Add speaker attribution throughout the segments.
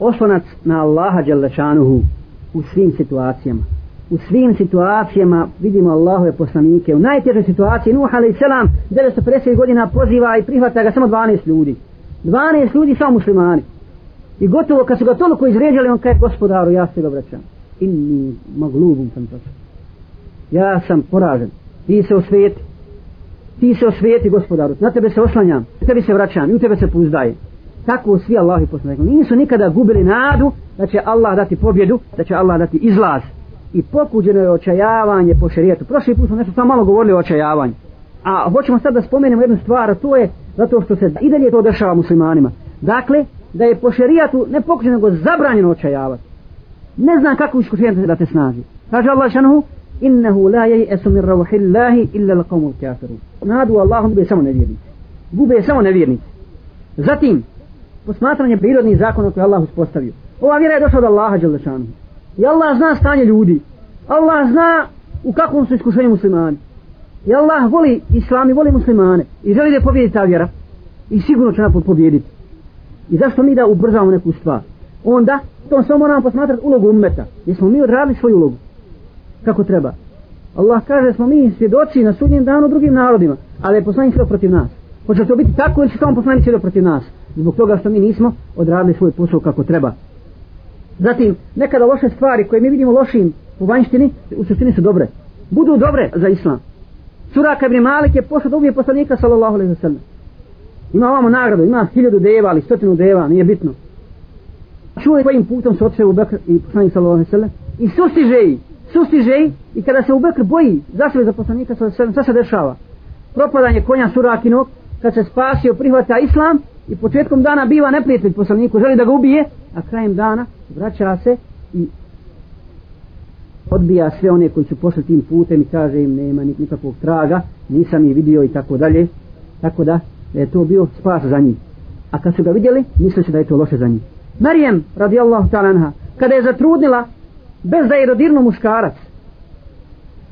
Speaker 1: oslonac na Allaha Đalešanuhu u svim situacijama. U svim situacijama vidimo Allahove poslanike. U najtežoj situaciji Nuh alaih selam 950 godina poziva i prihvata ga samo 12 ljudi. 12 ljudi samo muslimani. I gotovo kad su ga toliko izređali, on kaže gospodaru, ja se ga vraćam. Inni maglubum sam to. Ja sam poražen. Ti se osvijeti. Ti se osvijeti gospodaru. Na tebe se oslanjam. Tebi se vraćam. I u tebe se pouzdajem tako svi Allahi poslanik. Nisu nikada gubili nadu da će Allah dati pobjedu, da će Allah dati izlaz. I pokuđeno je očajavanje po šarijetu. Prošli put smo nešto samo malo govorili o očajavanju. A hoćemo sad da spomenemo jednu stvar, a to je zato što se i dalje to dešava muslimanima. Dakle, da je po šarijetu ne pokuđeno, nego zabranjeno očajavati. Ne znam kako iskušenje da te snazi. Kaže Allah šanuhu, innehu la jej esu min ravahillahi illa lakomu kafiru. Nadu Allahom gube samo nevjernici. Gube samo nevjernici. Zatim, posmatranje prirodnih zakona koje Allah uspostavio. Ova vjera je došla od Allaha Đelešanu. I Allah zna stanje ljudi. Allah zna u kakvom su iskušenju muslimani. I Allah voli islam i voli muslimane. I želi da pobjedi ta vjera. I sigurno će napod pobjediti. I zašto mi da ubrzamo neku stvar? Onda, to samo moramo posmatrati ulogu ummeta. Jesmo mi odradili svoju ulogu. Kako treba. Allah kaže smo mi svjedoci na sudnjem danu drugim narodima. Ali je poslanik sve protiv nas. Hoće to biti tako ili će samo poslanik sjedio protiv nas? Zbog toga što mi nismo odradili svoj posao kako treba. Zatim, nekada loše stvari koje mi vidimo lošim u vanjštini, u suštini su dobre. Budu dobre za islam. Suraka ibn Malik je posao da ubije poslanika, sallallahu alaihi wa sallam. Ima ovamo nagradu, ima hiljadu deva ili stotinu deva, nije bitno. Čuje kojim putom se otišao u Bekr i poslanik, sallallahu alaihi wa sallam. I sustiže i, sustiže i, i kada se u Bekr boji za sebe za poslanika, sallallahu alaihi wa sallam, šta se dešava? Propadanje konja surakinog, kad se spasio prihvata islam i početkom dana biva neprijatelj poslaniku, želi da ga ubije, a krajem dana vraća se i odbija sve one koji su pošli tim putem i kaže im nema nikakvog traga, nisam je vidio i tako dalje. Tako da je to bio spas za njih. A kad su ga vidjeli, misli su da je to loše za njih. Marijem, radijallahu ta'ala anha, kada je zatrudnila, bez da je rodirno muškarac,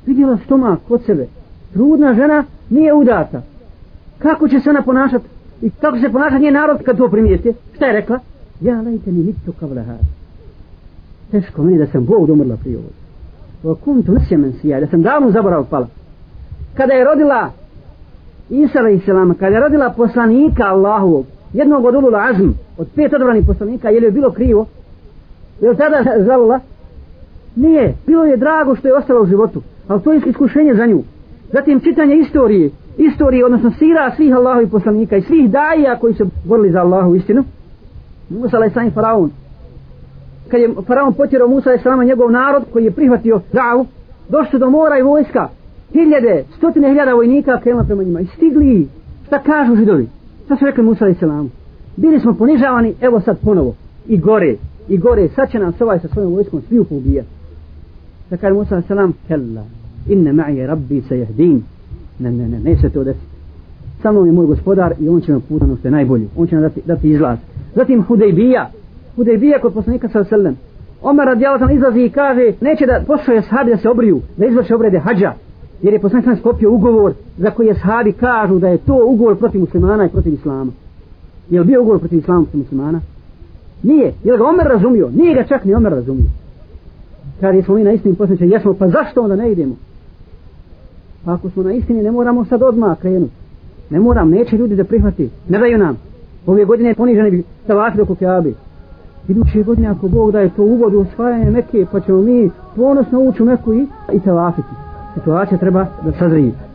Speaker 1: vidjela stomak kod sebe. Trudna žena nije udata kako će se ona ponašat i kako će se ponašat njen narod kad to primijete šta je rekla ja lajte mi mitu kavleha teško meni da sam Bog umrla prije ovo o kum tu nisjemen si ja da sam davno zaborav pala kada je rodila Isa alaih selama kada je rodila poslanika Allahovog jednog od ulula azm od pet odbranih poslanika je li je bilo krivo je li tada zavola nije bilo je drago što je ostala u životu ali to je iskušenje za nju Zatim čitanje istorije, istorije odnosno sira svih Allahu i poslanika i svih daija koji su borili za Allahu istinu. Musa alaih sami faraon. Kad je faraon potjerao Musa alaih sami njegov narod koji je prihvatio davu, došli do mora i vojska. Hiljade, stotine hiljada vojnika krenula prema njima i stigli Šta kažu židovi? Šta su rekli Musa alaih sami? Bili smo ponižavani, evo sad ponovo. I gore, i gore, sad će nam se ovaj sa svojom vojskom svi upubijati. Zakaj Musa alaih sami? inne ma'i rabbi se jehdin ne ne ne neće to desiti sa mnom je moj gospodar i on će me putan ono što je najbolji on će nam dati, dati izlaz zatim Hudejbija Hudejbija kod poslanika sa selem Omer radijalat nam izlazi i kaže neće da posloje sahabi da se obriju da izvrše obrede hađa jer je poslanik sam skopio ugovor za koji je sahabi kažu da je to ugovor protiv muslimana i protiv islama je li bio ugovor protiv islama protiv muslimana nije, je li ga Omer razumio nije ga čak ni Omer razumio Kad jesmo mi na istim posljednicima, jesmo, pa zašto onda ne idemo? Pa ako smo na istini, ne moramo sad odmah krenuti. Ne moram, neće ljudi da prihvati. Ne daju nam. Ove godine je poniženi bi stavati dok u Kjabi. Iduće godine, ako Bog daje to ugod u osvajanje Mekke, pa ćemo mi ponosno ući u Mekku i, i stavati. Situacija treba da sazrije.